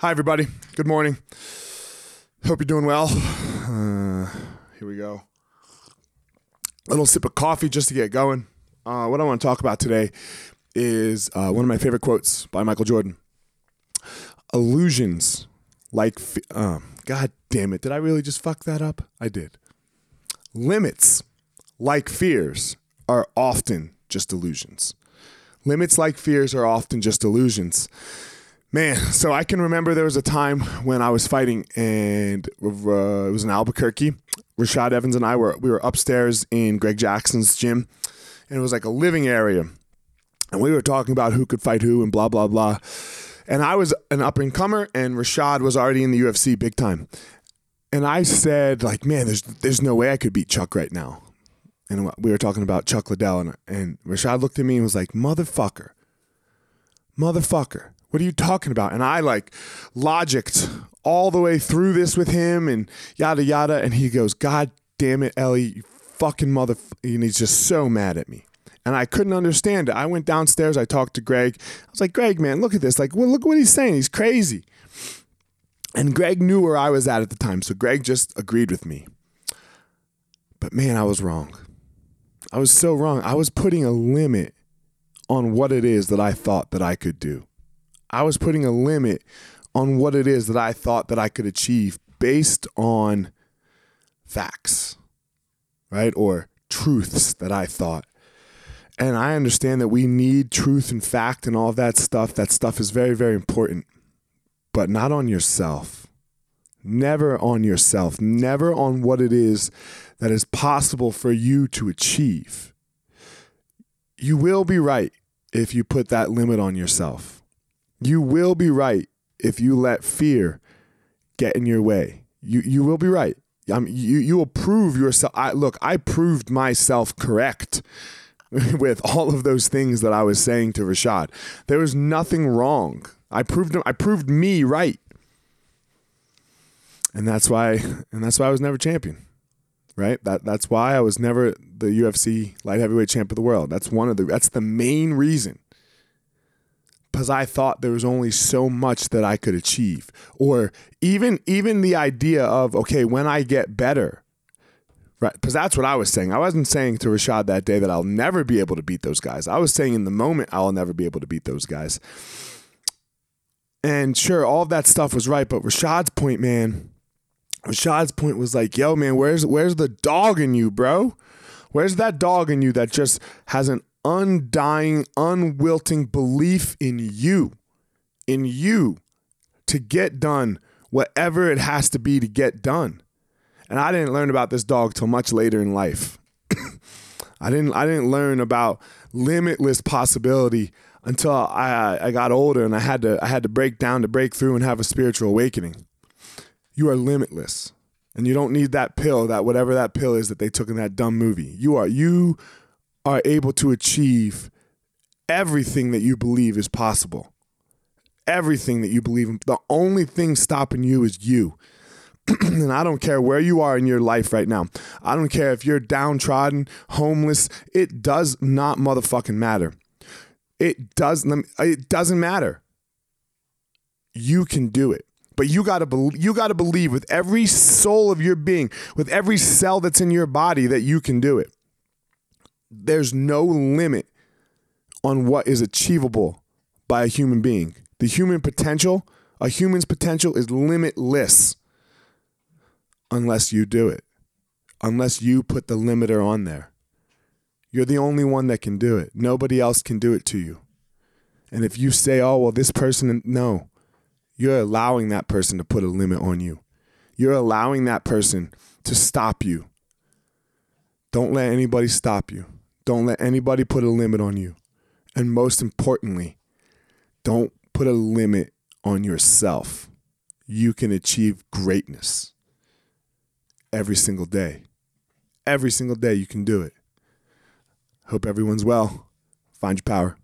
Hi, everybody. Good morning. Hope you're doing well. Uh, here we go. A little sip of coffee just to get going. Uh, what I want to talk about today is uh, one of my favorite quotes by Michael Jordan. Illusions like, uh, God damn it, did I really just fuck that up? I did. Limits like fears are often just illusions. Limits like fears are often just illusions. Man, so I can remember there was a time when I was fighting, and uh, it was in Albuquerque. Rashad Evans and I were we were upstairs in Greg Jackson's gym, and it was like a living area, and we were talking about who could fight who and blah blah blah. And I was an up and comer, and Rashad was already in the UFC big time. And I said, like, man, there's there's no way I could beat Chuck right now. And we were talking about Chuck Liddell, and, and Rashad looked at me and was like, motherfucker, motherfucker what are you talking about? And I like logicked all the way through this with him and yada yada. And he goes, God damn it, Ellie, you fucking mother. And he's just so mad at me. And I couldn't understand it. I went downstairs. I talked to Greg. I was like, Greg, man, look at this. Like, well, look what he's saying. He's crazy. And Greg knew where I was at at the time. So Greg just agreed with me. But man, I was wrong. I was so wrong. I was putting a limit on what it is that I thought that I could do. I was putting a limit on what it is that I thought that I could achieve based on facts, right? Or truths that I thought. And I understand that we need truth and fact and all that stuff. That stuff is very, very important, but not on yourself. Never on yourself. Never on what it is that is possible for you to achieve. You will be right if you put that limit on yourself you will be right if you let fear get in your way. You you will be right. Mean, you you will prove yourself. I, look, I proved myself correct with all of those things that I was saying to Rashad. There was nothing wrong. I proved I proved me right, and that's why and that's why I was never champion. Right. That that's why I was never the UFC light heavyweight champ of the world. That's one of the. That's the main reason because I thought there was only so much that I could achieve. Or even even the idea of okay, when I get better, right? Because that's what I was saying. I wasn't saying to Rashad that day that I'll never be able to beat those guys. I was saying in the moment I'll never be able to beat those guys. And sure, all of that stuff was right, but Rashad's point, man, Rashad's point was like, "Yo, man, where's where's the dog in you, bro? Where's that dog in you that just has an undying, unwilting belief in you, in you to get done whatever it has to be to get done. And I didn't learn about this dog till much later in life. I didn't I didn't learn about limitless possibility until I I got older and I had to I had to break down to break through and have a spiritual awakening. You are limitless. And you don't need that pill, that whatever that pill is that they took in that dumb movie. You are you are able to achieve everything that you believe is possible. Everything that you believe in. The only thing stopping you is you. and I don't care where you are in your life right now. I don't care if you're downtrodden, homeless. It does not motherfucking matter. It does it doesn't matter. You can do it. But you got to be, you got to believe with every soul of your being, with every cell that's in your body that you can do it there's no limit on what is achievable by a human being. The human potential, a human's potential is limitless unless you do it, unless you put the limiter on there. You're the only one that can do it. Nobody else can do it to you. And if you say, oh, well, this person, no, you're allowing that person to put a limit on you. You're allowing that person to stop you. Don't let anybody stop you. Don't let anybody put a limit on you. And most importantly, don't put a limit on yourself. You can achieve greatness every single day. Every single day, you can do it. Hope everyone's well. Find your power.